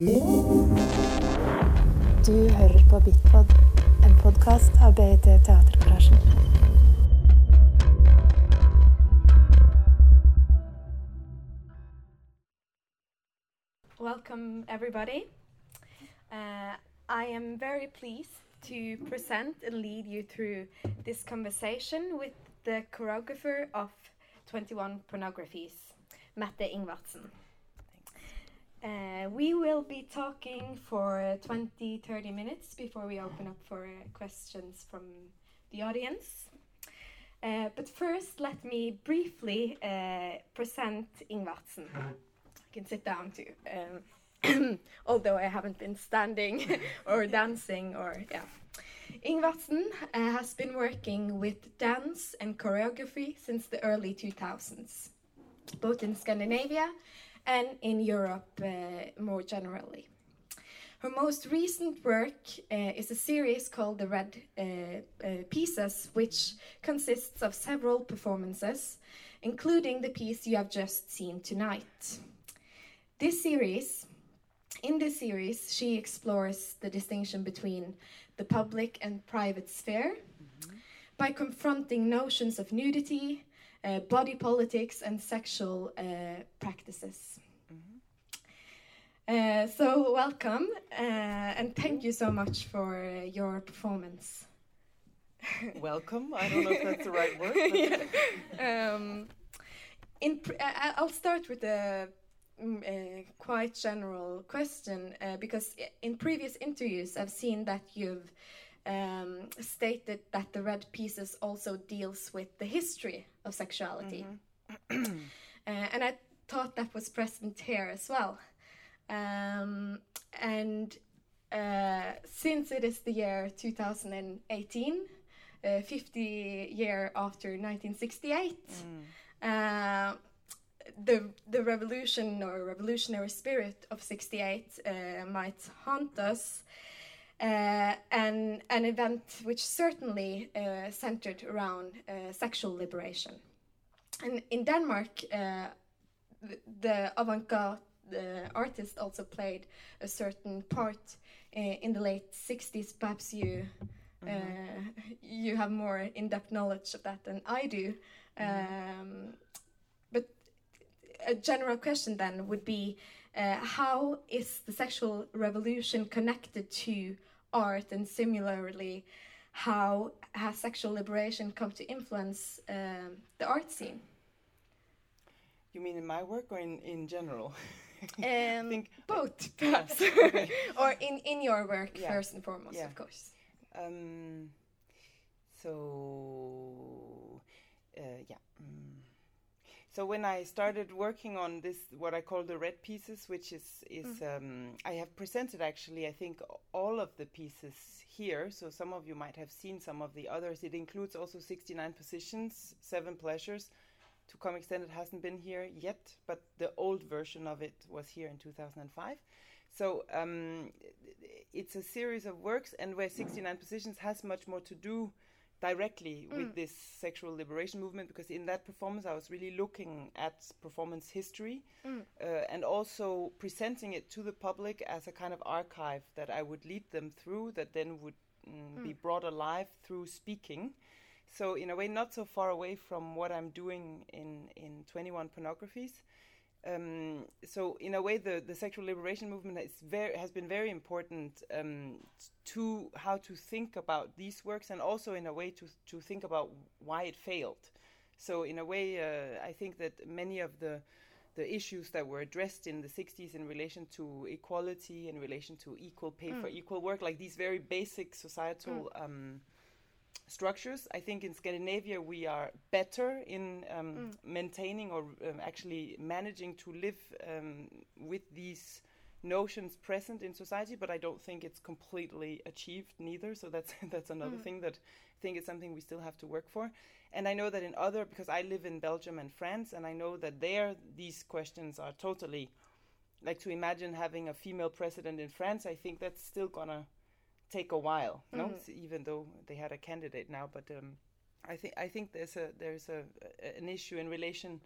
Du hører på Bitpod, en podkast av BIT Teatergarasjen. Welcome, everybody. Uh, I am very pleased to present and lead you through this conversation with the choreographer of 21 Pornographies, Mette Ingvartsen. Uh, we will be talking for 20 30 minutes before we open up for uh, questions from the audience. Uh, but first, let me briefly uh, present Ingvartsen. You can sit down too. Um, although I haven't been standing or dancing or yeah. Ingvartsen has been working with dance and choreography since the early 2000s, both in Scandinavia and in Europe uh, more generally. Her most recent work uh, is a series called The Red uh, uh, Pieces, which consists of several performances, including the piece you have just seen tonight. This series, in this series, she explores the distinction between the public and private sphere by confronting notions of nudity, uh, body politics, and sexual uh, practices. Uh, so, welcome uh, and thank you so much for uh, your performance. Welcome. I don't know if that's the right word. Yeah. Um, in I'll start with a mm, uh, quite general question uh, because in previous interviews I've seen that you've um, stated that the red pieces also deals with the history of sexuality, uh, and I thought that was present here as well. Um, and uh, since it is the year 2018, uh, 50 year after 1968, uh, the the revolution or revolutionary spirit of 68 uh, might haunt us. Uh, and an event which certainly uh, centered around uh, sexual liberation. And in Denmark, uh, the, the avant-garde uh, artist also played a certain part uh, in the late 60s. Perhaps you uh, you have more in-depth knowledge of that than I do. Um, but a general question then would be uh, how is the sexual revolution connected to art and similarly how has sexual liberation come to influence um, the art scene You mean in my work or in, in general? um, think- both perhaps or in, in your work Yeah. first and foremost Yeah. of course Um, so, uh, yeah. Mm. So when I started working on this, what I call the red pieces, which is is um, I have presented actually, I think all of the pieces here. So some of you might have seen some of the others. It includes also 69 positions, seven pleasures. To some extent, it hasn't been here yet, but the old version of it was here in 2005. So um, it's a series of works, and where 69 positions has much more to do directly with this sexual liberation movement, because in that performance I was really looking at performance history uh, and also presenting it to the public as a kind of archive that I would lead them through, that then would mm, be brought alive through speaking. So in a way, not so far away from what I'm doing in in 21 pornographies. Um, so in a way, the, the sexual liberation movement is very, has been very important um, to how to think about these works, and also in a way to to think about why it failed. So in a way, uh, I think that many of the the issues that were addressed in the 60s in relation to equality, in relation to equal pay for equal work, like these very basic societal um, structures. I think in Scandinavia we are better in um, maintaining or um, actually managing to live um, with these notions present in society, but I don't think it's completely achieved neither. So that's that's another thing that I think is something we still have to work for. And I know that in other because I live in Belgium and France, and I know that there these questions are totally like to imagine having a female president in France. I think that's still gonna take a while, no? Even though they had a candidate now, but um, I think I think there's a there's a, a an issue in relation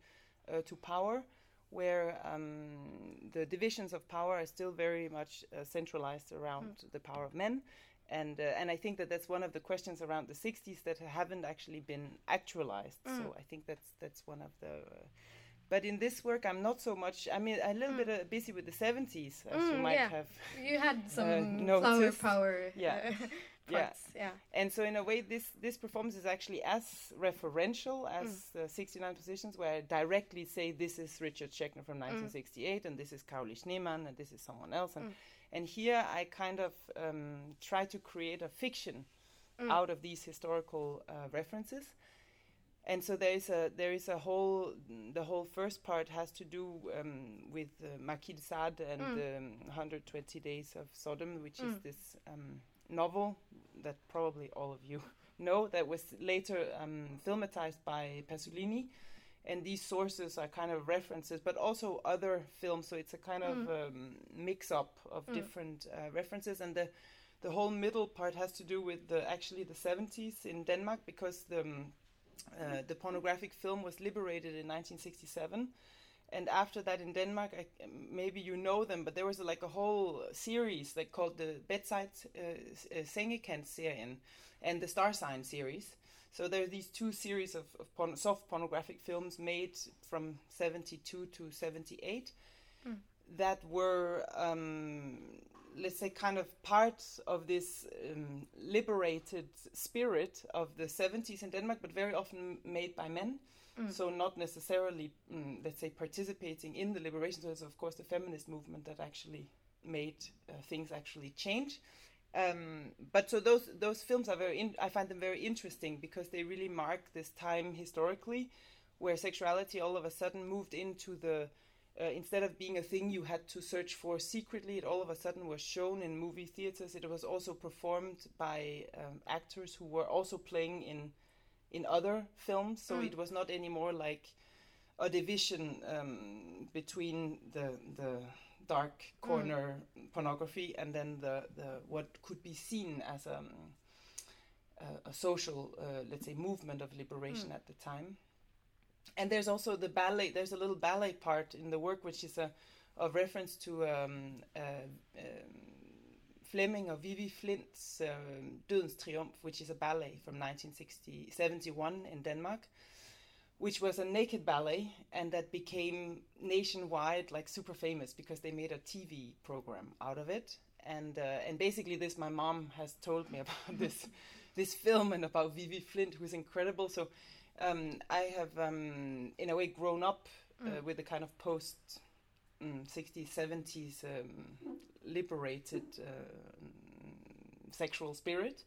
uh, to power, where um, the divisions of power are still very much uh, centralized around the power of men. And, uh, and I think that that's one of the questions around the 60s that haven't actually been actualized. So I think that's that's one of the. Uh, but in this work, I'm not so much. I mean, a little bit uh, busy with the 70s, as you Mm, might yeah. have You had some noticed. flower power Yeah. uh, Yeah. parts. Yeah. And so, in a way, this this performance is actually as referential as the 69 positions, where I directly say this is Richard Schechner from 1968, and this is Carolee Schneemann, and this is someone else. And, and here I kind of um, try to create a fiction out of these historical uh, references. And so there is a there is a whole the whole first part has to do um, with uh, de Sade and um, 120 Days of Sodom, which is this um, novel that probably all of you know that was later um, filmatized by Pasolini. And these sources are kind of references, but also other films. So it's a kind of um, mix up of different uh, references. And the the whole middle part has to do with the actually the 70s in Denmark because the um, uh, the pornographic film was liberated in 1967 and after that in denmark I, maybe you know them but there was like a whole series like called the bedside uh, uh, sengekant-serien and the star sign series. So there are these two series of, of porn- soft pornographic films made from 72 to 78 that were um, let's say kind of part of this um, liberated spirit of the 70s in denmark but very often made by men. So not necessarily mm, let's say participating in the liberation. So it's of course the feminist movement that actually made uh, things actually change. Um, but so those those films are very in, i find them very interesting because they really mark this time historically where sexuality all of a sudden moved into the uh, instead of being a thing you had to search for secretly, it all of a sudden was shown in movie theaters. It was also performed by um, actors who were also playing in in other films. So it was not anymore like a division um, between the the dark corner pornography and then the the what could be seen as a a, a social, uh, let's say, movement of liberation at the time and there's also the ballet there's a little ballet part in the work which is a, a reference to um, uh, um, Flemming or Vivi Flindt's um, Triumph, which is a ballet from 1971 in Denmark, which was a naked ballet and that became nationwide, like super famous because they made a TV program out of it. And uh, and basically, this my mom has told me about this this film and about Vivi Flindt, who's incredible. So um, I have, um, in a way, grown up uh, with the kind of post um, 60s, 70s um, liberated uh, sexual spirit.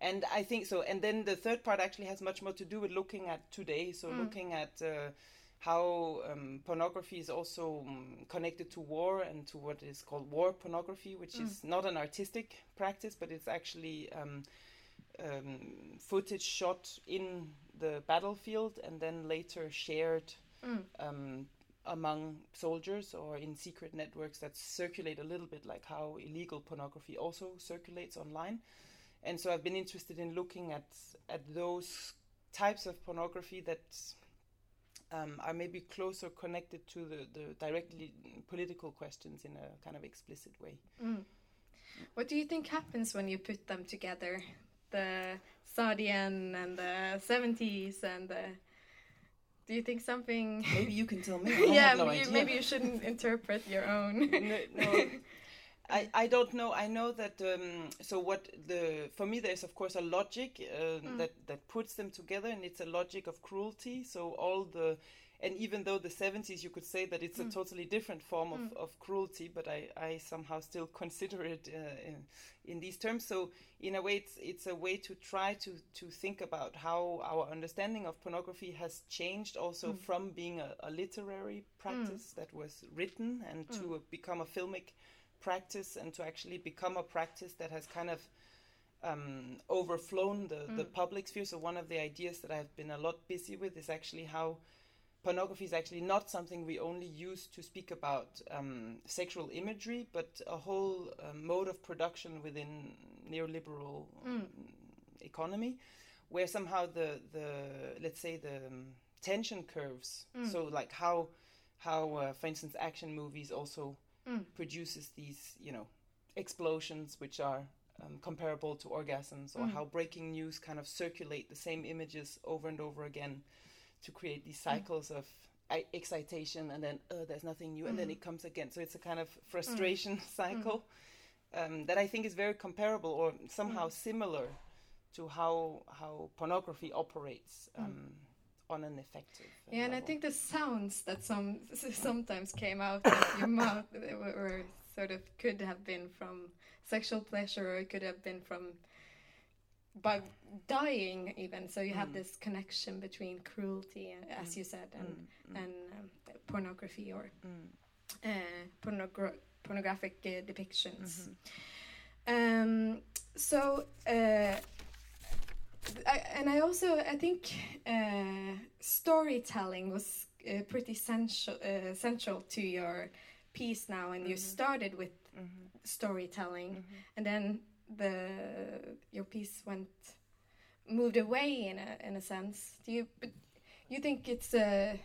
And I think so. And then the third part actually has much more to do with looking at today. So looking at uh, how um, pornography is also um, connected to war and to what is called war pornography, which is not an artistic practice, but it's actually um, footage shot in the battlefield and then later shared um, among soldiers or in secret networks that circulate a little bit like how illegal pornography also circulates online. And so I've been interested in looking at at those types of pornography that um, are maybe closer connected to the, the directly political questions in a kind of explicit way. What do you think happens when you put them together? The Sardian and the 70s and the. Do you think something. Maybe you can tell me. Yeah, no you, maybe you shouldn't interpret your own. no, no. I, I don't know. I know that um, so what the for me there's of course a logic uh, that that puts them together and it's a logic of cruelty. So all the and even though the 70s you could say that it's a mm. totally different form of, mm. of cruelty, but I, I somehow still consider it uh, in, in these terms. So in a way it's it's a way to try to to think about how our understanding of pornography has changed also mm. from being a, a literary practice that was written and to become a filmic practice and to actually become a practice that has kind of um, overflown the, the public sphere. So one of the ideas that I've been a lot busy with is actually how pornography is actually not something we only use to speak about um, sexual imagery, but a whole uh, mode of production within neoliberal um, economy, where somehow the the let's say the um, tension curves. So like how how, uh, for instance, action movies also Mm. produces these, you know, explosions which are um, comparable to orgasms, or Mm. how breaking news kind of circulate the same images over and over again to create these Mm. cycles of excitation, and then oh, there's nothing new, and then Mm. it comes again. So it's a kind of frustration cycle um, that I think is very comparable or somehow Mm. similar to how how pornography operates um, on an effective. Mm. Yeah, and I think the sounds that some sometimes came out of your mouth were, were sort of could have been from sexual pleasure, or it could have been from by dying even. So you have Mm. this connection between cruelty, uh, as you said, and Mm, mm, and um, pornography or mm, uh, pornogra- pornographic uh, depictions. mhm. Um, so, uh, I, and I also I think uh, storytelling was uh, pretty central uh, central to your piece now, and you Mhm. started with Mhm, storytelling, mhm. and then the your piece went moved away in a in a sense. Do you but you think it's a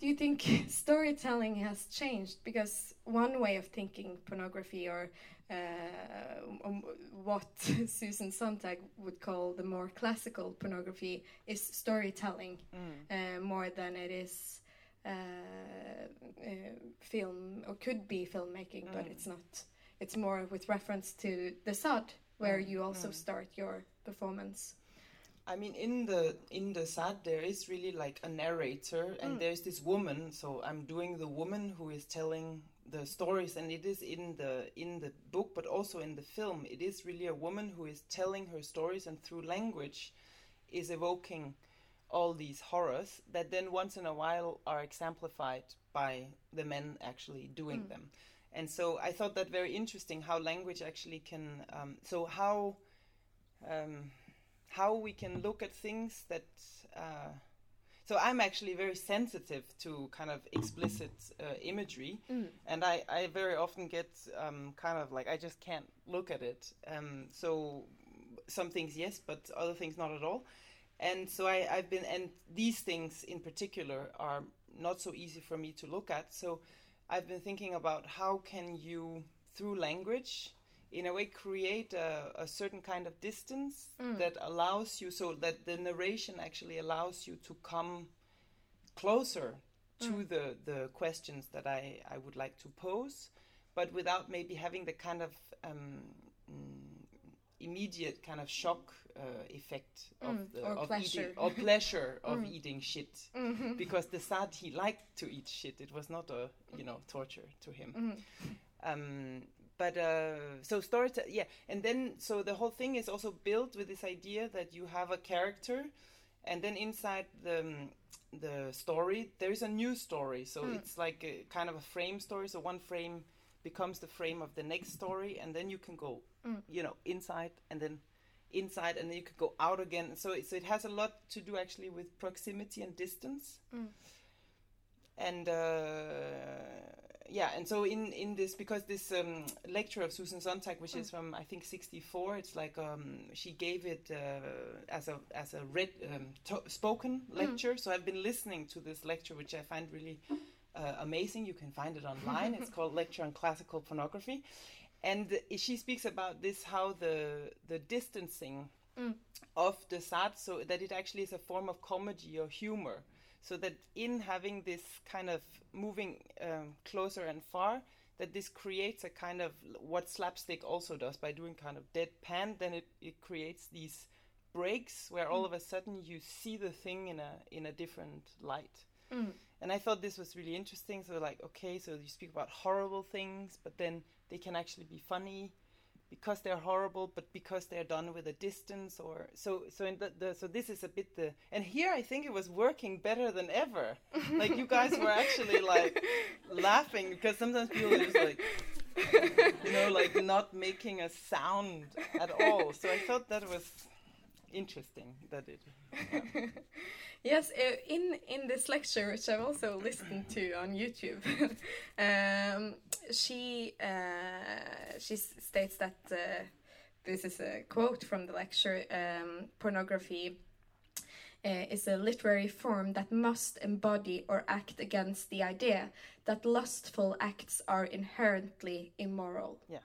do you think storytelling has changed because one way of thinking pornography or uh, um, what Susan Sontag would call the more classical pornography is storytelling Mm. uh, more than it is uh, uh, film or could be filmmaking, but Mm. it's not. It's more with reference to de Sade where Mm, you also mm. start your performance. I mean, in the in de Sade, there is really like a narrator, and Mm. there's this woman. So I'm doing the woman who is telling the stories, and it is in the in the book, but also in the film. It is really a woman who is telling her stories, and through language, is evoking all these horrors that then once in a while are exemplified by the men actually doing Mm. them. And so I thought that very interesting how language actually can. Um, so how. Um, how we can look at things that uh, so i'm actually very sensitive to kind of explicit uh, imagery Mm. and I, I very often get um, kind of like i just can't look at it um, so some things yes but other things not at all and so I, i've been and these things in particular are not so easy for me to look at so i've been thinking about how can you through language in a way create a, a certain kind of distance Mm. that allows you so that the narration actually allows you to come closer to Mm. the the questions that I, I would like to pose but without maybe having the kind of um, mm, immediate kind of shock uh, effect of Mm, the or of pleasure. eating or pleasure of Mm. eating shit Mhm. because de Sade he liked to eat shit it was not a you know torture to him Mhm. um, but uh, so story, yeah, and then so the whole thing is also built with this idea that you have a character, and then inside the um, the story there is a new story. So Mm. it's like a kind of a frame story. So one frame becomes the frame of the next story, and then you can go, Mm. you know, inside and then inside, and then you can go out again. So it, so it has a lot to do actually with proximity and distance Mm. and uh, yeah, and so in in this because this um, lecture of Susan Sontag, which is from I think '64, it's like um, she gave it uh, as a as a read um, to- spoken lecture. So I've been listening to this lecture, which I find really uh, amazing. You can find it online. it's called Lecture on Classical Pornography, and she speaks about this how the the distancing Mm. of de Sade, so that it actually is a form of comedy or humor so that in having this kind of moving um, closer and far that this creates a kind of what slapstick also does by doing kind of deadpan then it, it creates these breaks where all of a sudden you see the thing in a in a different light Mm. And i thought this was really interesting. So like okay so you speak about horrible things but then they can actually be funny because they're horrible but because they're done with a distance or so so in the, the so this is a bit the and here i think it was working better than ever. Like you guys were actually like laughing because sometimes people are just like you know like not making a sound at all. So i thought that was interesting that it yes, uh, in in this lecture, which I've also listened to on YouTube, um, she uh, she states that uh, this is a quote from the lecture: um, pornography uh, is a literary form that must embody or act against the idea that lustful acts are inherently immoral. Yeah.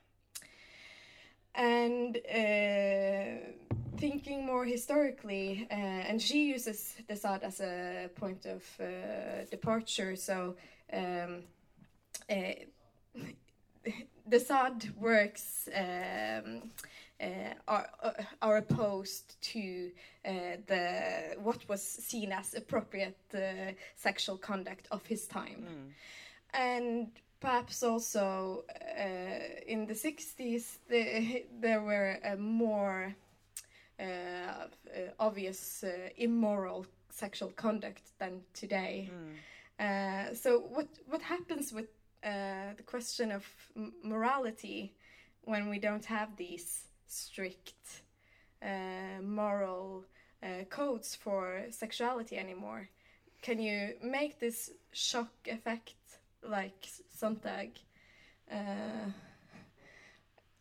And uh, thinking more historically, uh, and she uses de Sade as a point of uh, departure. So um, uh, de Sade works um, uh, are uh, are opposed to uh, the what was seen as appropriate uh, sexual conduct of his time, and perhaps also uh, in the 60s the, there were a more obvious uh, immoral sexual conduct than today. Uh, so what what happens with uh, the question of m- morality when we don't have these strict uh, moral uh, codes for sexuality anymore? Can you make this shock effect like Sontag uh,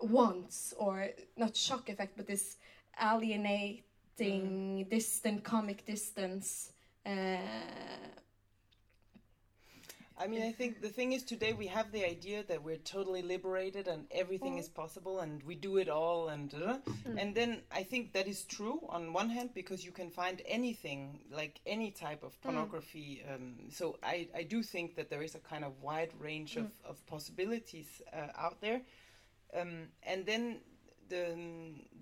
wants, or not shock effect, but this alienating, distant comic distance? Uh, I mean, I think the thing is today we have the idea that we're totally liberated and everything is possible and we do it all and uh, and then I think that is true on one hand because you can find anything like any type of pornography. Um, so I I do think that there is a kind of wide range of of possibilities uh, out there, um, and then. The,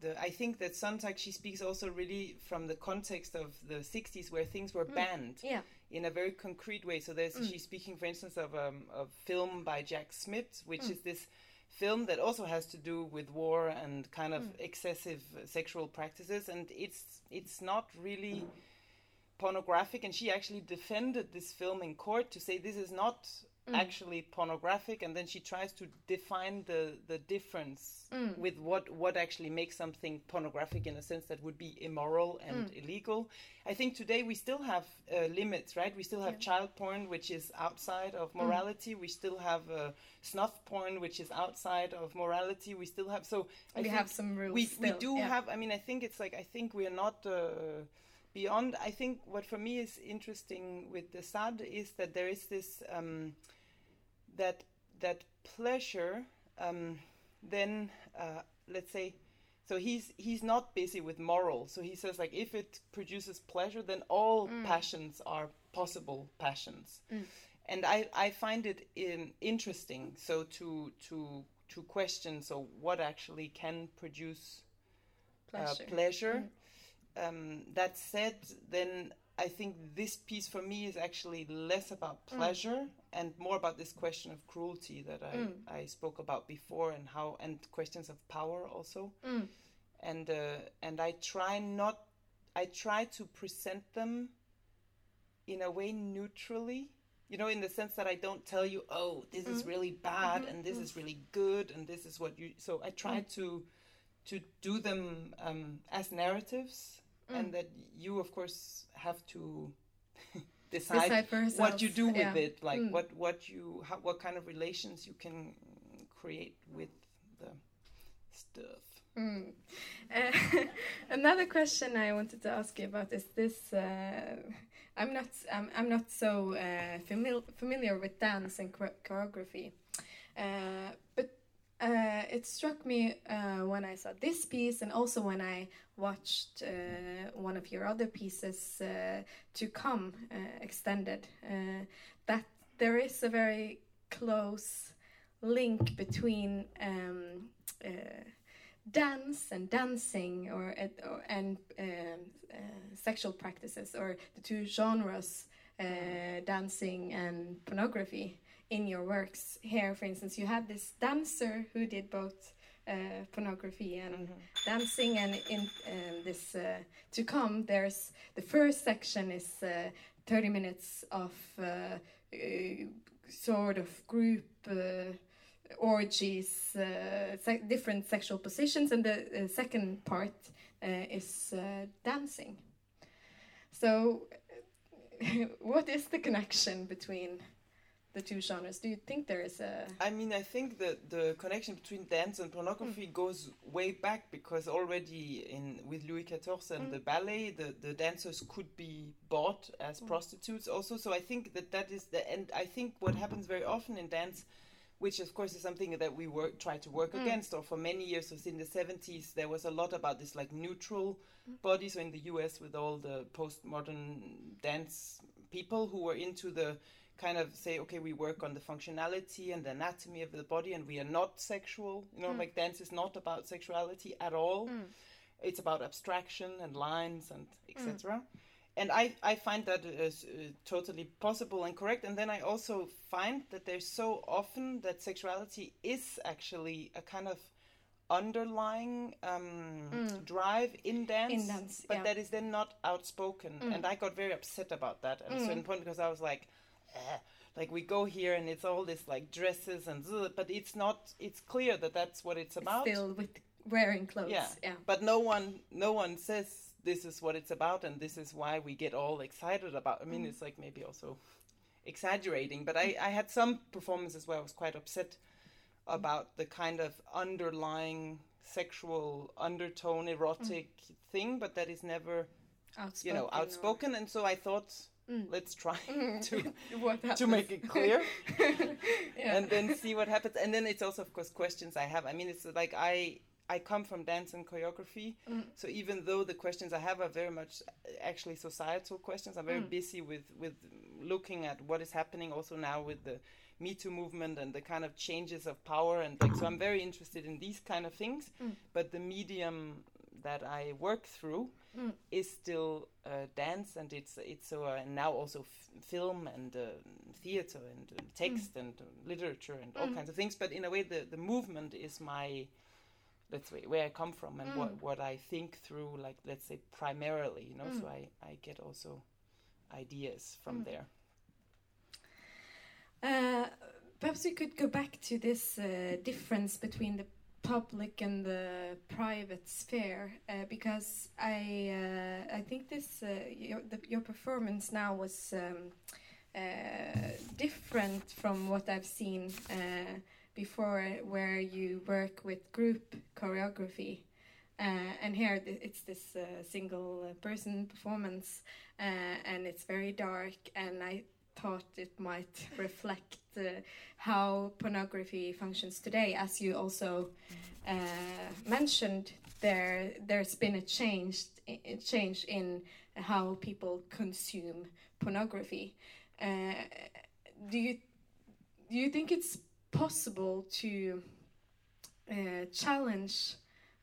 the I think that Sontag she speaks also really from the context of the 60s where things were banned yeah. in a very concrete way. So there's she's speaking, for instance, of um, a film by Jack Smith, which is this film that also has to do with war and kind of excessive uh, sexual practices, and it's it's not really pornographic. And she actually defended this film in court to say this is not actually pornographic and then she tries to define the the difference with what what actually makes something pornographic in a sense that would be immoral and illegal. I think today we still have uh, limits right? We still have child porn which is outside of morality. We still have uh, snuff porn which is outside of morality. We still have so I We have some rules we, we do yeah. have i mean i think it's like i think we're not uh, beyond i think what for me is interesting with de Sade is that there is this um, that that pleasure um, then uh, let's say so he's he's not busy with moral so he says like if it produces pleasure then all passions are possible passions. And i i find it in, interesting so to to to question so what actually can produce Pleasure. uh, pleasure. Um, that said, then I think this piece for me is actually less about pleasure and more about this question of cruelty that I, mm. I spoke about before and how and questions of power also. Mm. And uh, and I try not I try to present them in a way neutrally. You know, in the sense that I don't tell you, oh, this is mm. really bad mm-hmm. and this is really good and this is what you. So I try to to do them um, as narratives, and that you, of course, have to decide, Decide what you do with yeah. it, like what what you how, what kind of relations you can create with the stuff. Uh, another question I wanted to ask you about is this. Uh, I'm not. I'm, I'm not so uh, famil- familiar with dance and choreography, uh, but uh, it struck me uh, when I saw this piece, and also when I watched uh, one of your other pieces, uh, "To Come," uh, extended, uh, that there is a very close link between. Um, dance and dancing or, or and um, sexual practices or the two genres dancing and pornography in your works here for instance you had this dancer who did both uh, pornography and dancing and in um, this uh, to come there's the first section is uh, 30 minutes of uh, uh, sort of group uh, orgies, uh, se- different sexual positions, and the uh, second part uh, is uh, dancing. So, what is the connection between the two genres? Do you think there is a? I mean, I think that the connection between dance and pornography Mm. goes way back because already in with Louis XIV and Mm. the ballet, the, the dancers could be bought as Mm. prostitutes also. So I think that that is the and I think what happens very often in dance, which of course is something that we work try to work Mm. against. Or for many years, was in the seventies, there was a lot about this like neutral Mm. body. So in the U.S. with all the postmodern dance people who were into the kind of say, okay, we work on the functionality and the anatomy of the body, and we are not sexual. You know, Mm. like dance is not about sexuality at all. Mm. It's about abstraction and lines and etc. And I, I find that is uh, totally possible and correct. And then I also find that there's so often that sexuality is actually a kind of underlying um, Mm. drive in dance, In dance, but yeah. that is then not outspoken. Mm. And I got very upset about that at a Mm. certain point because I was like, eh, like we go here and it's all this like dresses and but it's not. It's clear that that's what it's about. Still with wearing clothes. Yeah. yeah. But no one, no one says this is what it's about, and this is why we get all excited about. I mean, Mm. it's like maybe also exaggerating, but I, I had some performances where I was quite upset about the kind of underlying sexual undertone, erotic thing, but that is never, outspoken. you know, or- outspoken. And so I thought, Mm. let's try Mm. to what to make it clear. yeah. and then see what happens. And then it's also, of course, questions I have. I mean, it's like I I come from dance and choreography, Mm. so even though the questions I have are very much uh, actually societal questions, I'm very Mm. busy with with looking at what is happening also now with the Me Too movement and the kind of changes of power and like. So I'm very interested in these kind of things, Mm. but the medium that I work through Mm. is still uh, dance, and it's it's so uh, now also f- film and uh, theater and uh, text and uh, literature and all Mm. kinds of things. But in a way, the the movement is my let's say where I come from and what Mm. what I think through. Like let's say primarily, you know. So Mm. I I get also ideas from Mm. there. Uh, perhaps we could go back to this uh, difference between the public and the private sphere, uh, because I uh, I think this uh, your the, your performance now was um, uh, different from what I've seen uh, before, where you work with group choreography. Uh, and here it's this uh, single person performance, uh, and it's very dark. And I thought it might reflect uh, how pornography functions today, as you also uh, mentioned. There, there's been a change, a change in how people consume pornography. Uh, do you do you think it's possible to uh, challenge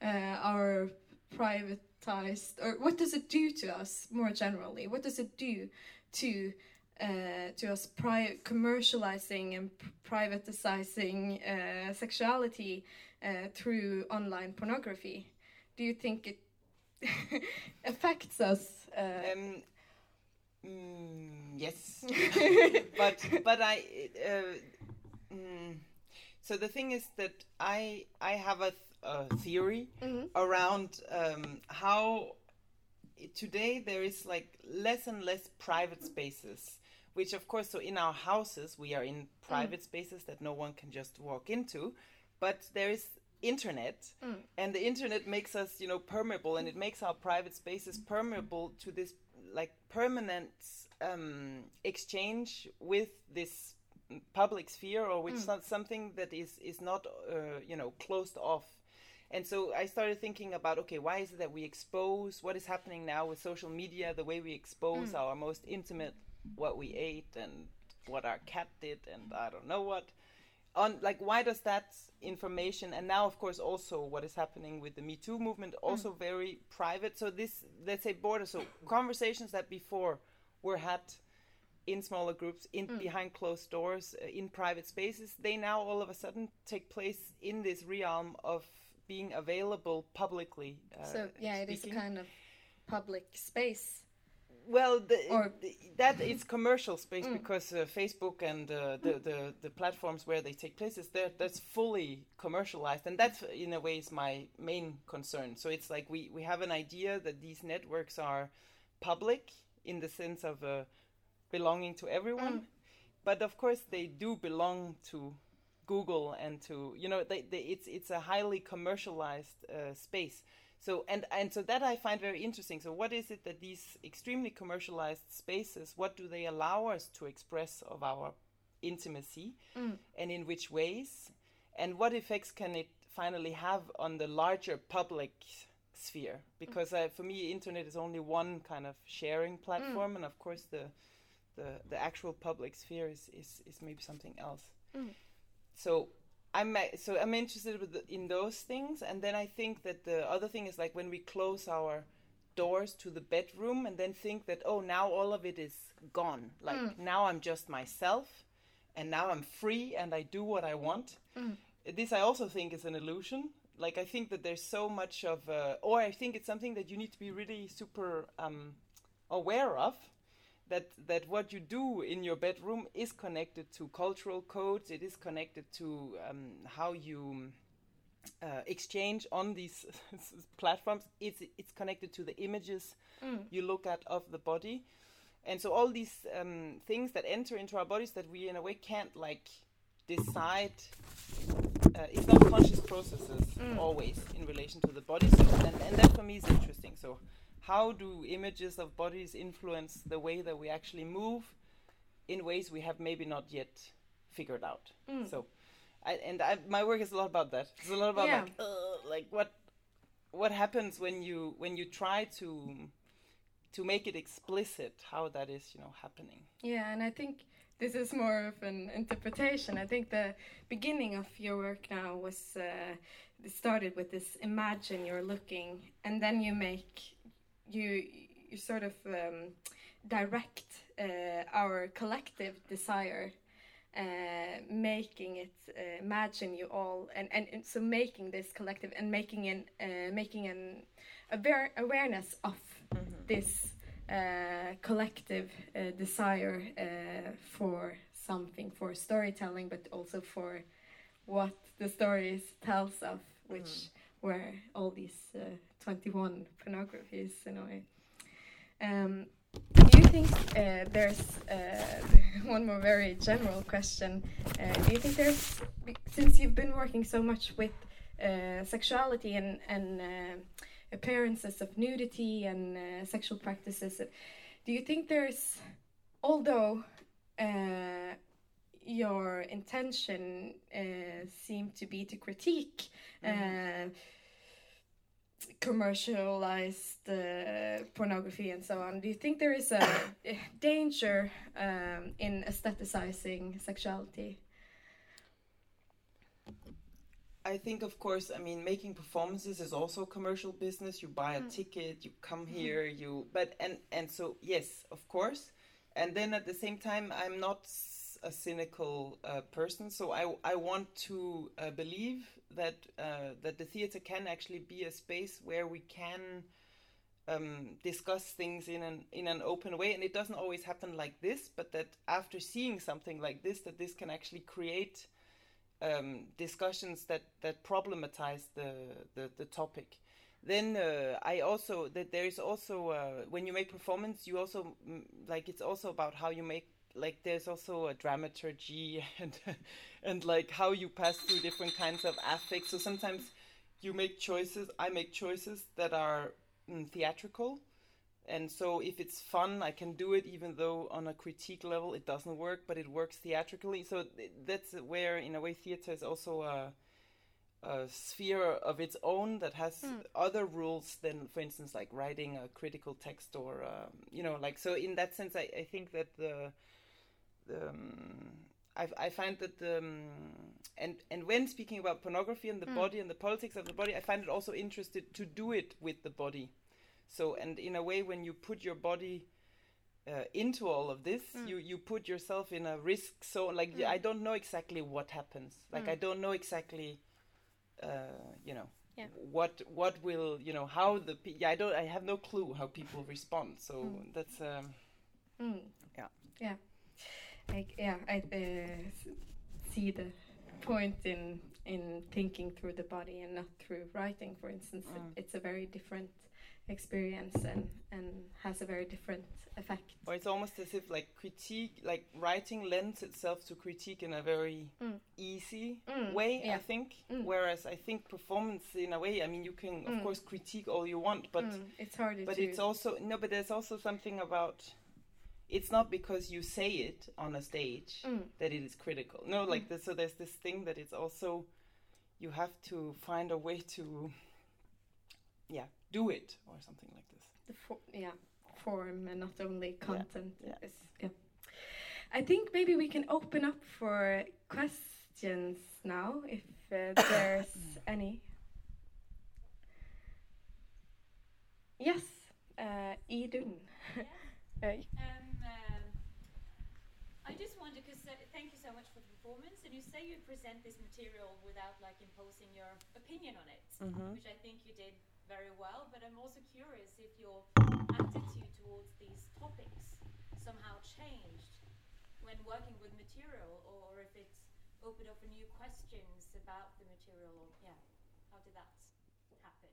uh, our privatized, or what does it do to us more generally? What does it do to uh, to us pri- commercializing and privatizing uh, sexuality uh, through online pornography? Do you think it affects us? Uh, Um, mm, yes, but but I uh, mm, so the thing is that I I have a, th- a theory Mhm. around um, how today there is like less and less private spaces which of course so in our houses we are in private spaces that no one can just walk into but there is internet Mm. and the internet makes us you know permeable and it makes our private spaces permeable to this like permanent um, exchange with this public sphere or which Mm. something that is is not uh, you know closed off and so I started thinking about okay, why is it that we expose what is happening now with social media, the way we expose Mm. our most intimate, what we ate and what our cat did, and I don't know what. On like, why does that information, and now of course also what is happening with the Me Too movement, also very private. So this, let's say, border. So conversations that before were had in smaller groups, in Mm. behind closed doors, uh, in private spaces, they now all of a sudden take place in this realm of being available publicly. Uh, so yeah, it is a kind of public space. Well, the, Or- the- that is commercial space Mm. because uh, Facebook and uh, the, the the platforms where they take place is there. That's fully commercialized, and that in a way is my main concern. So it's like we we have an idea that these networks are public in the sense of uh, belonging to everyone. Mm. but of course they do belong to Google and to you know they, they, it's it's a highly commercialized uh, space. So and and so that I find very interesting. So what is it that these extremely commercialized spaces? What do they allow us to express of our intimacy, Mm. and in which ways, and what effects can it finally have on the larger public sphere? Because uh, for me, internet is only one kind of sharing platform, and of course the the the actual public sphere is is, is maybe something else. Mm. So I'm uh, so I'm interested in those things, and then I think that the other thing is like when we close our doors to the bedroom and then think that oh now all of it is gone like now I'm just myself and now I'm free and I do what I want. This I also think is an illusion. Like I think that there's so much of, uh, or I think it's something that you need to be really super um, aware of. That that what you do in your bedroom is connected to cultural codes. It is connected to um, how you uh, exchange on these platforms. It's it's connected to the images you look at of the body, and so all these um, things that enter into our bodies that we in a way can't like decide. Uh, it's not conscious processes always in relation to the body, so, and, and that for me is interesting. So, how do images of bodies influence the way that we actually move in ways we have maybe not yet figured out? So, I, and I, my work is a lot about that. It's a lot about Yeah. like, uh, like what what happens when you when you try to to make it explicit how that is you know happening. Yeah, and I think this is more of an interpretation. I think the beginning of your work now was uh, started with this imagine you're looking, and then you make you you sort of um, direct uh, our collective desire. Uh, making it uh, imagine you all and, and, and so making this collective and making an uh, making an aware, awareness of this uh, collective uh, desire uh, for something, for storytelling, but also for what the stories tells of, which were all these uh, 21 pornographies in a way. Um, do you think uh, there's uh, one more very general question? Uh, do you think there's, since you've been working so much with uh, sexuality and, and uh, appearances of nudity and sexual practices, do you think there's, although your intention uh, seemed to be to critique uh, commercialized uh, pornography and so on. Do you think there is a danger um, in aestheticizing sexuality? I think, of course, I mean, making performances is also commercial business. You buy a ticket, you come here, you, but and and so yes, of course, and then at the same time, I'm not a cynical uh, person, so I I want to uh, believe that uh, that the theater can actually be a space where we can um, discuss things in an in an open way, and it doesn't always happen like this, but that after seeing something like this, that this can actually create um, discussions that that problematize the the, the topic. Then uh, I also that there is also uh, when you make performance, you also mm, like it's also about how you make like there's also a dramaturgy and and like how you pass through different kinds of affects. So sometimes you make choices. I make choices that are mm, theatrical. And so, if it's fun, I can do it, even though on a critique level it doesn't work, but it works theatrically. So th- that's where, in a way, theater is also a, a sphere of its own that has other rules than, for instance, like writing a critical text or, um, you know, like so. In that sense, I, I think that the um, I, I find that the, um, and and when speaking about pornography and the body and the politics of the body, I find it also interested to do it with the body. So, and in a way, when you put your body uh, into all of this, you you put yourself in a risk. So, like, yeah, I don't know exactly what happens. Like, I don't know exactly, uh, you know, Yeah. what what will you know how the pe- yeah I don't I have no clue how people respond. So that's um, Mm. Yeah. Yeah. I, yeah, I uh, see the point in in thinking through the body and not through writing, for instance. It- it's a very different experience and and has a very different effect. Or it's almost as if like critique, like writing lends itself to critique in a very Mm. easy Mm, way, yeah. I think. Mm. Whereas I think performance, in a way, I mean, you can of Mm. course critique all you want, but Mm, it's harder but to. it's also no, but there's also something about. It's not because you say it on a stage Mm, that it is critical. No, like this, so there's this thing that it's also you have to find a way to yeah do it or something like this. the for, yeah form and not only content. yeah. Is, yeah. I think maybe we can open up for questions now, if uh, there's any. Yes, uh, Idun. Um, um, I just wonder because uh, thank you so much for the performance, and you say you present this material without like imposing your opinion on it, Mhm. which I think you did very well. But I'm also curious if your attitude towards these topics somehow changed when working with material, or if it's opened up for new questions about the material. Or yeah, how did that happen?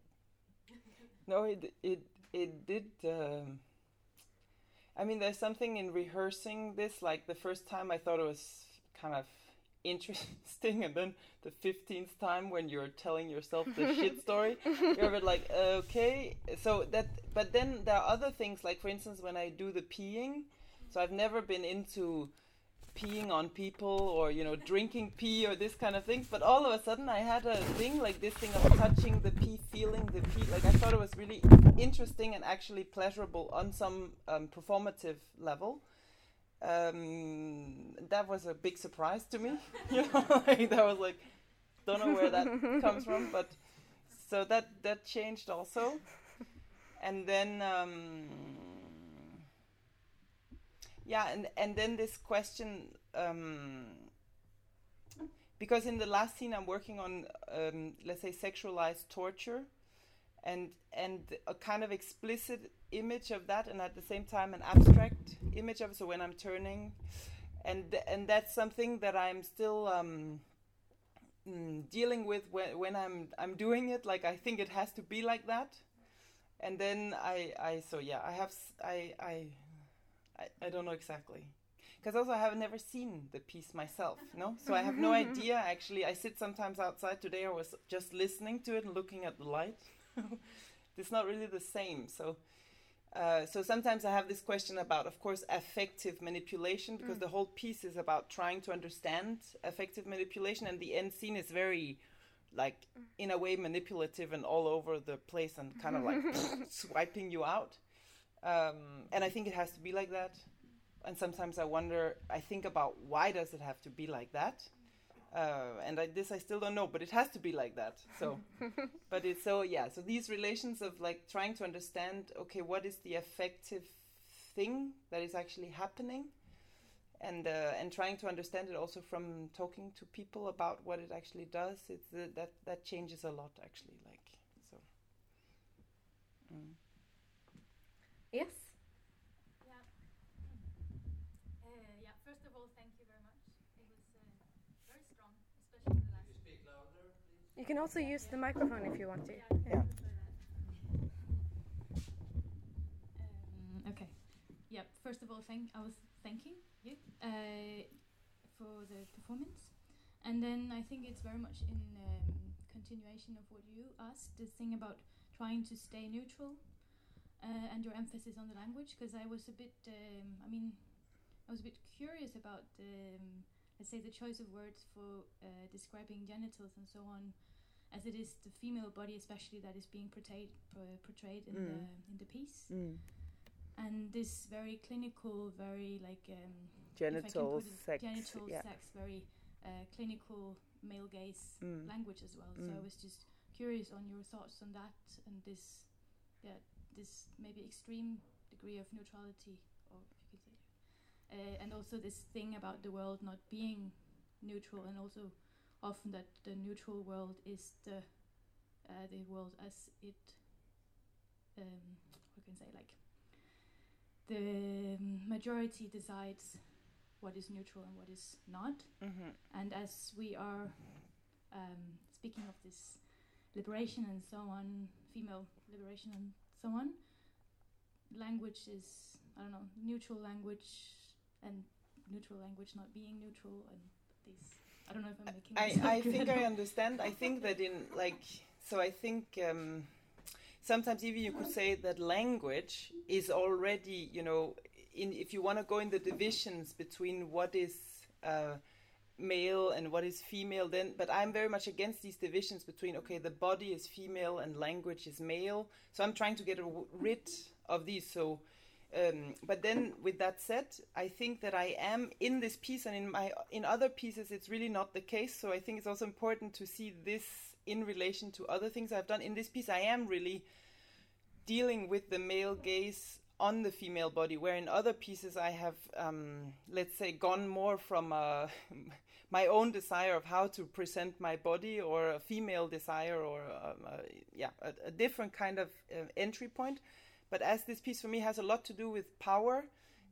No, it it it did. Um, I mean, there's something in rehearsing this. Like the first time, I thought it was kind of interesting, and then the fifteenth time when you're telling yourself the shit story, you're a bit like, okay. So that, but then there are other things. Like for instance, when I do the peeing, so I've never been into peeing on people or you know drinking pee or this kind of things but all of a sudden i had a thing like this thing of touching the pee feeling the pee. Like i thought it was really interesting and actually pleasurable on some um, performative level. Um, that was a big surprise to me. You know like that was like don't know where that comes from but so that that changed also. And then um, yeah and and then this question um, because in the last scene i'm working on um, let's say sexualized torture and and a kind of explicit image of that and at the same time an abstract image of it so when i'm turning. And and that's something that i'm still um, mm, dealing with when, when i'm i'm doing it. Like i think it has to be like that. And then i i so yeah i have i i I, I don't know exactly. Because also I have never seen the piece myself, no? So I have no idea actually. I sit sometimes outside. Today I was just listening to it and looking at the light. it's not really the same. So uh, so sometimes I have this question about, of course, affective manipulation because the whole piece is about trying to understand affective manipulation, and the end scene is very, like, in a way, manipulative and all over the place and kind of like swiping you out um, and I think it has to be like that. And sometimes I wonder, I think about why does it have to be like that? Uh, and I, this I still don't know, but it has to be like that. So, but it's so yeah. So these relations of like trying to understand, okay, what is the effective thing that is actually happening, and uh, and trying to understand it also from talking to people about what it actually does. It's uh, that that changes a lot actually. Like so. Mm. Yes. Yeah. Uh, yeah. First of all, thank you very much. It was uh, very strong, especially the last. You can also use the microphone if you want to. Yeah, I Yeah. Um, okay. Yeah. First of all, thank I was thanking you uh, for the performance, and then I think it's very much in um, continuation of what you asked. The thing about trying to stay neutral, uh, and your emphasis on the language, because I was a bit. Um, I mean, I was a bit curious about um, let's say the choice of words for uh, describing genitals and so on as it is the female body especially that is being portrayed uh, portrayed in Mm. the in the piece Mm. and this very clinical very like um if I can Genital sex. genital yeah. sex very uh, clinical male gaze Mm. language as well so I Mm. was just curious on your thoughts on that and this yeah this maybe extreme degree of neutrality or if you could say uh, and also this thing about the world not being neutral and also often that the neutral world is the uh, the world as it um, can say like the majority decides what is neutral and what is not Mm-hmm. and as we are um, speaking of this liberation and so on, female liberation and someone. Language is I don't know neutral language and neutral language not being neutral and these. I don't know if I'm making. I, I think I understand. I think that in like so I think um, sometimes even you could say that language is already you know in if you want to go in the divisions between what is uh, male and what is female then but I'm very much against these divisions between okay the body is female and language is male. So I'm trying to get rid of these. So um, but then with that said i think that i am in this piece and in my in other pieces it's really not the case. So i think it's also important to see this in relation to other things i've done. In this piece i am really dealing with the male gaze on the female body where in other pieces i have um, let's say gone more from uh, my own desire of how to present my body or a female desire or um, uh, yeah a, a different kind of uh, entry point but as this piece for me has a lot to do with power,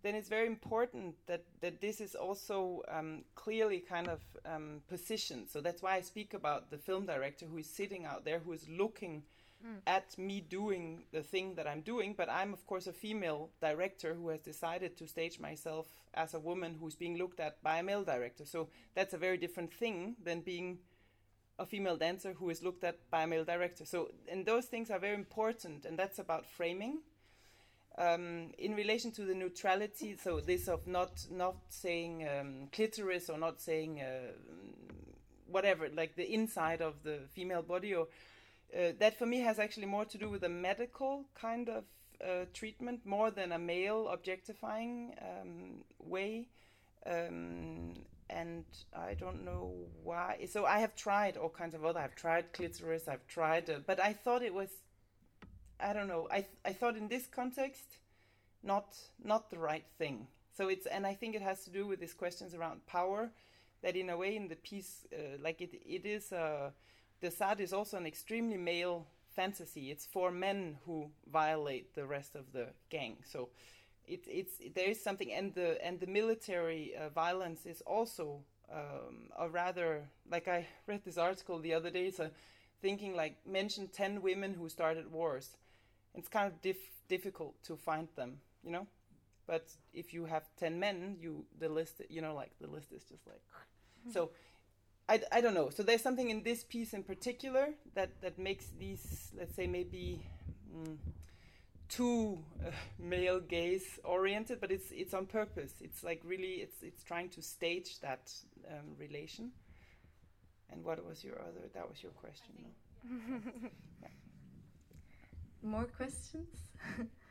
then it's very important that, that this is also um, clearly kind of um, positioned. So that's why I speak about the film director who is sitting out there, who is looking at me doing the thing that I'm doing. But I'm, of course, a female director who has decided to stage myself as a woman who's being looked at by a male director. So that's a very different thing than being a female dancer who is looked at by a male director. So, and those things are very important, and that's about framing. Um, in relation to the neutrality, so this of not not saying um, clitoris or not saying uh, whatever, like the inside of the female body, or uh, that for me has actually more to do with a medical kind of uh, treatment more than a male objectifying um, way. Um, and I don't know why. So I have tried all kinds of other. I've tried clitoris. I've tried, uh, but I thought it was. I don't know. I I thought in this context, not not the right thing. So it's and I think it has to do with these questions around power, that in a way in the piece, uh, like it it is uh, de Sade is also an extremely male fantasy. It's for men who violate the rest of the gang. So it, it's there is something and the and the military uh, violence is also um, a rather like I read this article the other day. So thinking like mention ten women who started wars. It's kind of dif- difficult to find them, you know. But if you have ten men, you the list you know like the list is just like so. I, I don't know. So there's something in this piece in particular that that makes these let's say maybe. Mm, too uh, male gaze oriented but it's it's on purpose it's like really it's it's trying to stage that um, relation and what was your other that was your question no? More questions?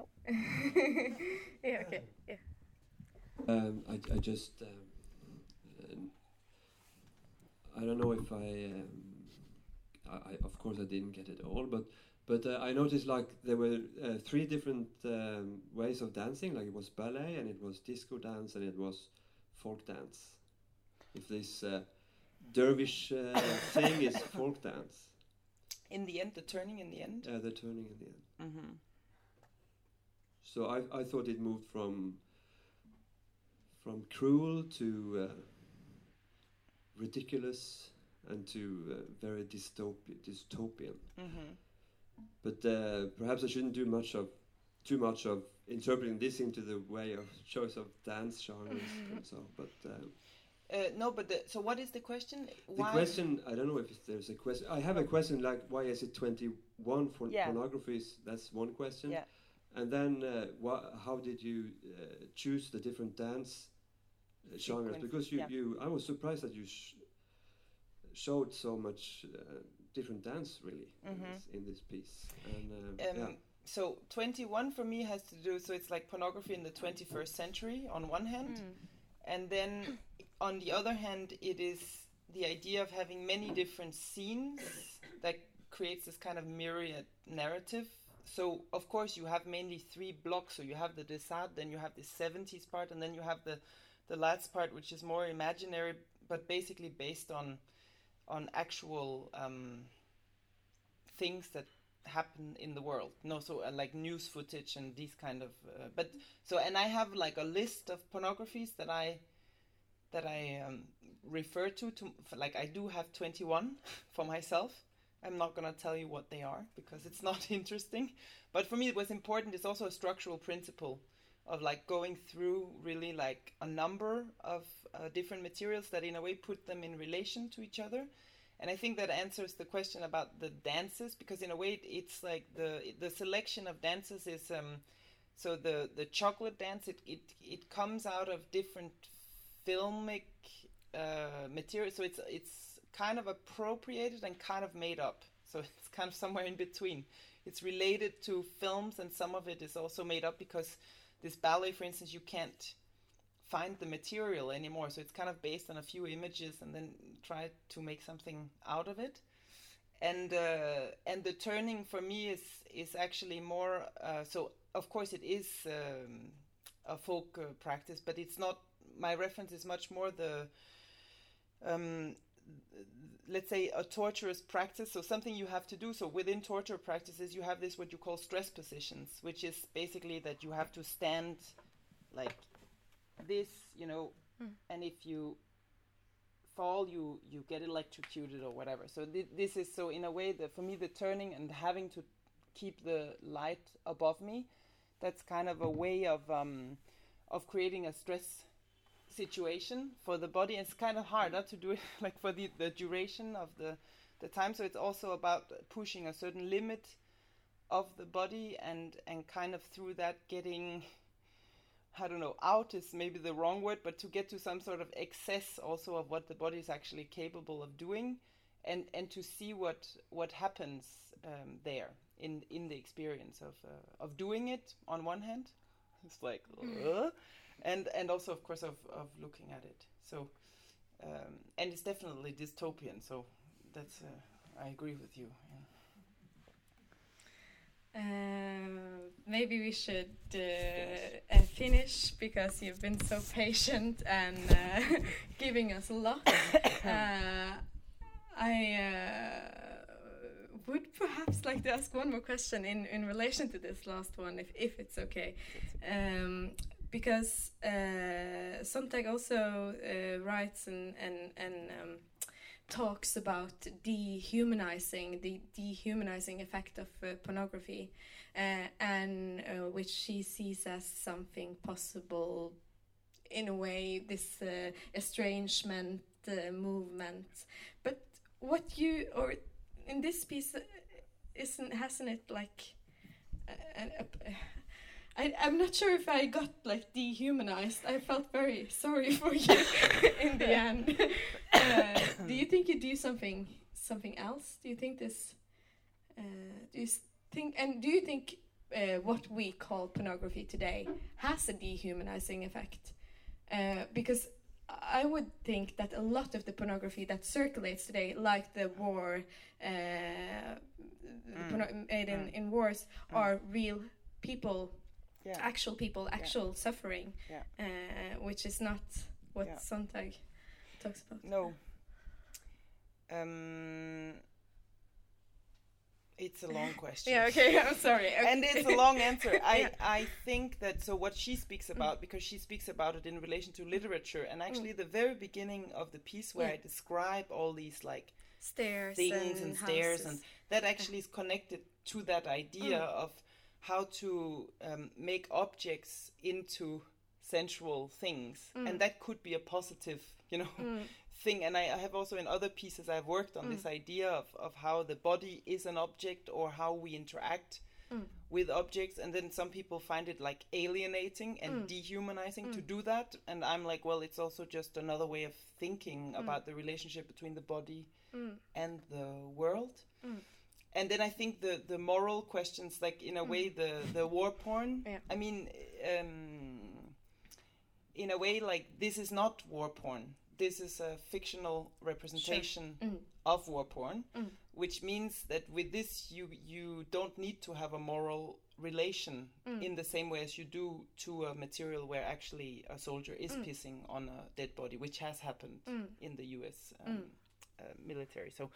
Nope. yeah, okay. Yeah. Um, I, I just, um, uh, I don't know if I, um, I, I, of course I didn't get it all, but but uh, I noticed like there were uh, three different um, ways of dancing. Like it was ballet, and it was disco dance, and it was folk dance. If this uh, dervish uh, thing is folk dance, in the end the turning in the end uh, the turning in the end. mm-hmm. So I, I thought it moved from from cruel to uh, ridiculous and to uh, very dystopi- dystopian. Mm-hmm. But uh, perhaps I shouldn't do much of too much of interpreting this into the way of choice of dance genres and so. But uh, uh, no but the, so what is the question the question I don't know if there's a question. I have a question like why is it 21 for Yeah. pornographies? That's one question. Yeah. And then uh, wha- how did you uh, choose the different dance uh, genres? Sequence, Because you, yeah. you I was surprised that you sh- showed so much uh, different dance really in, Mhm. this, in this piece. And uh, um, yeah. so 21 for me has to do so it's like pornography in the 21st century on one hand Mm. and then on the other hand it is the idea of having many different scenes that creates this kind of myriad narrative so of course you have mainly three blocks so you have the de Sade then you have the 70s part and then you have the the last part which is more imaginary but basically based on on actual um, things that happen in the world no so uh, like news footage and these kind of uh, but so and i have like a list of pornographies that i that i um, refer to to like I do have 21 for myself. I'm not going to tell you what they are because it's not interesting. But for me, it was important. It's also a structural principle of like going through really like a number of uh, different materials that in a way put them in relation to each other and i think that answers the question about the dances because in a way it's like the the selection of dances is um so the the chocolate dance it it, it comes out of different filmic uh, material so it's it's kind of appropriated and kind of made up. So it's kind of somewhere in between. It's related to films and some of it is also made up because this ballet for instance you can't find the material anymore. So it's kind of based on a few images and then try to make something out of it. And uh, and the turning for me is is actually more uh, so of course it is um, a folk uh, practice but it's not my reference is much more the um, let's say a torturous practice so something you have to do so within torture practices you have this what you call stress positions which is basically that you have to stand like this you know Mm. and if you fall you you get electrocuted or whatever so thi- this is so in a way that for me the turning and having to keep the light above me that's kind of a way of um of creating a stress situation for the body. It's kind of harder to do it like for the the duration of the the time. So it's also about pushing a certain limit of the body and and kind of through that getting I don't know, out is maybe the wrong word, but to get to some sort of excess also of what the body is actually capable of doing, and and to see what what happens um, there in in the experience of uh, of doing it on one hand, it's like, uh, and and also of course of of looking at it. So, um, and it's definitely dystopian. So that's uh, I agree with you. Yeah. Uh, maybe we should uh, uh, finish because you've been so patient and uh, giving us a lot. Uh, I uh, would perhaps like to ask one more question in, in relation to this last one, if, if it's okay. Um, because uh, Sontag also uh, writes and, and, and um, talks about dehumanizing the dehumanizing effect of uh, pornography uh, and uh, which she sees as something possible in a way this uh, estrangement movement. But what you or in this piece isn't hasn't it like uh, uh, I, I'm not sure if I got like dehumanized. I felt very sorry for you in the end. uh, do you think you do something something else? Do you think this? Uh, do you think and do you think uh, what we call pornography today has a dehumanizing effect? Uh, because I would think that a lot of the pornography that circulates today, like the war, uh, the Mm. porno- made in, Mm. in wars, Mm. are real people Yeah. actual people, actual suffering, Yeah. uh, which is not what Yeah. Sontag talks about. No. Um, it's a long question. Yeah, okay, I'm sorry. and it's a long answer. I Yeah. I think that so what she speaks about because she speaks about it in relation to literature and actually the very beginning of the piece where Mm. Yeah. I describe all these like stairs things and, and, stairs and that actually is connected to that idea Mm. of how to um, make objects into sensual things Mm. and that could be a positive you know Mm, thing and I, I have also in other pieces i've worked on this idea of, of how the body is an object or how we interact Mm. with objects and then some people find it like alienating and Mm. dehumanizing to Mm. do that and i'm like well it's also just another way of thinking about the relationship between the body mm, and the world Mm. And then i think the the moral questions like in a way the the war porn Yeah. i mean um in a way like this is not war porn this is a fictional representation mm, of war porn Mm. which means that with this you you don't need to have a moral relation Mm. in the same way as you do to a material where actually a soldier is Mm. pissing on a dead body which has happened mm, in the US um, Mm. Military. So,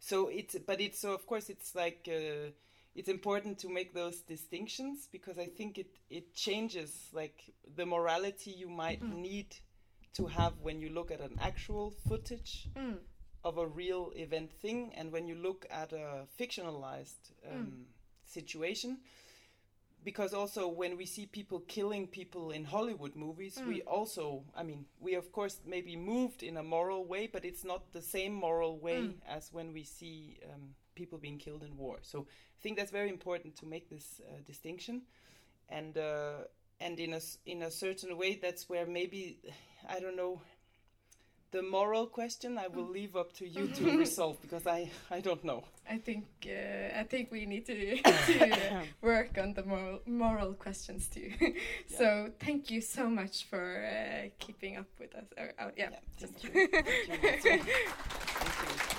so it's but it's so of course it's like uh, it's important to make those distinctions because I think it it changes like the morality you might Mm. need to have when you look at an actual footage Mm. of a real event thing and when you look at a fictionalized um, situation because also when we see people killing people in hollywood movies we also i mean we of course maybe moved in a moral way but it's not the same moral way as when we see um, people being killed in war. So i think that's very important to make this uh, distinction. And uh, and in a in a certain way that's where maybe i don't know the moral question I will leave up to you to resolve because I I don't know. I think uh, I think we need to, to work on the moral, moral questions too. so thank you so much for uh, keeping up with us. Or, oh, yeah, Yeah. Thank you. Thank you.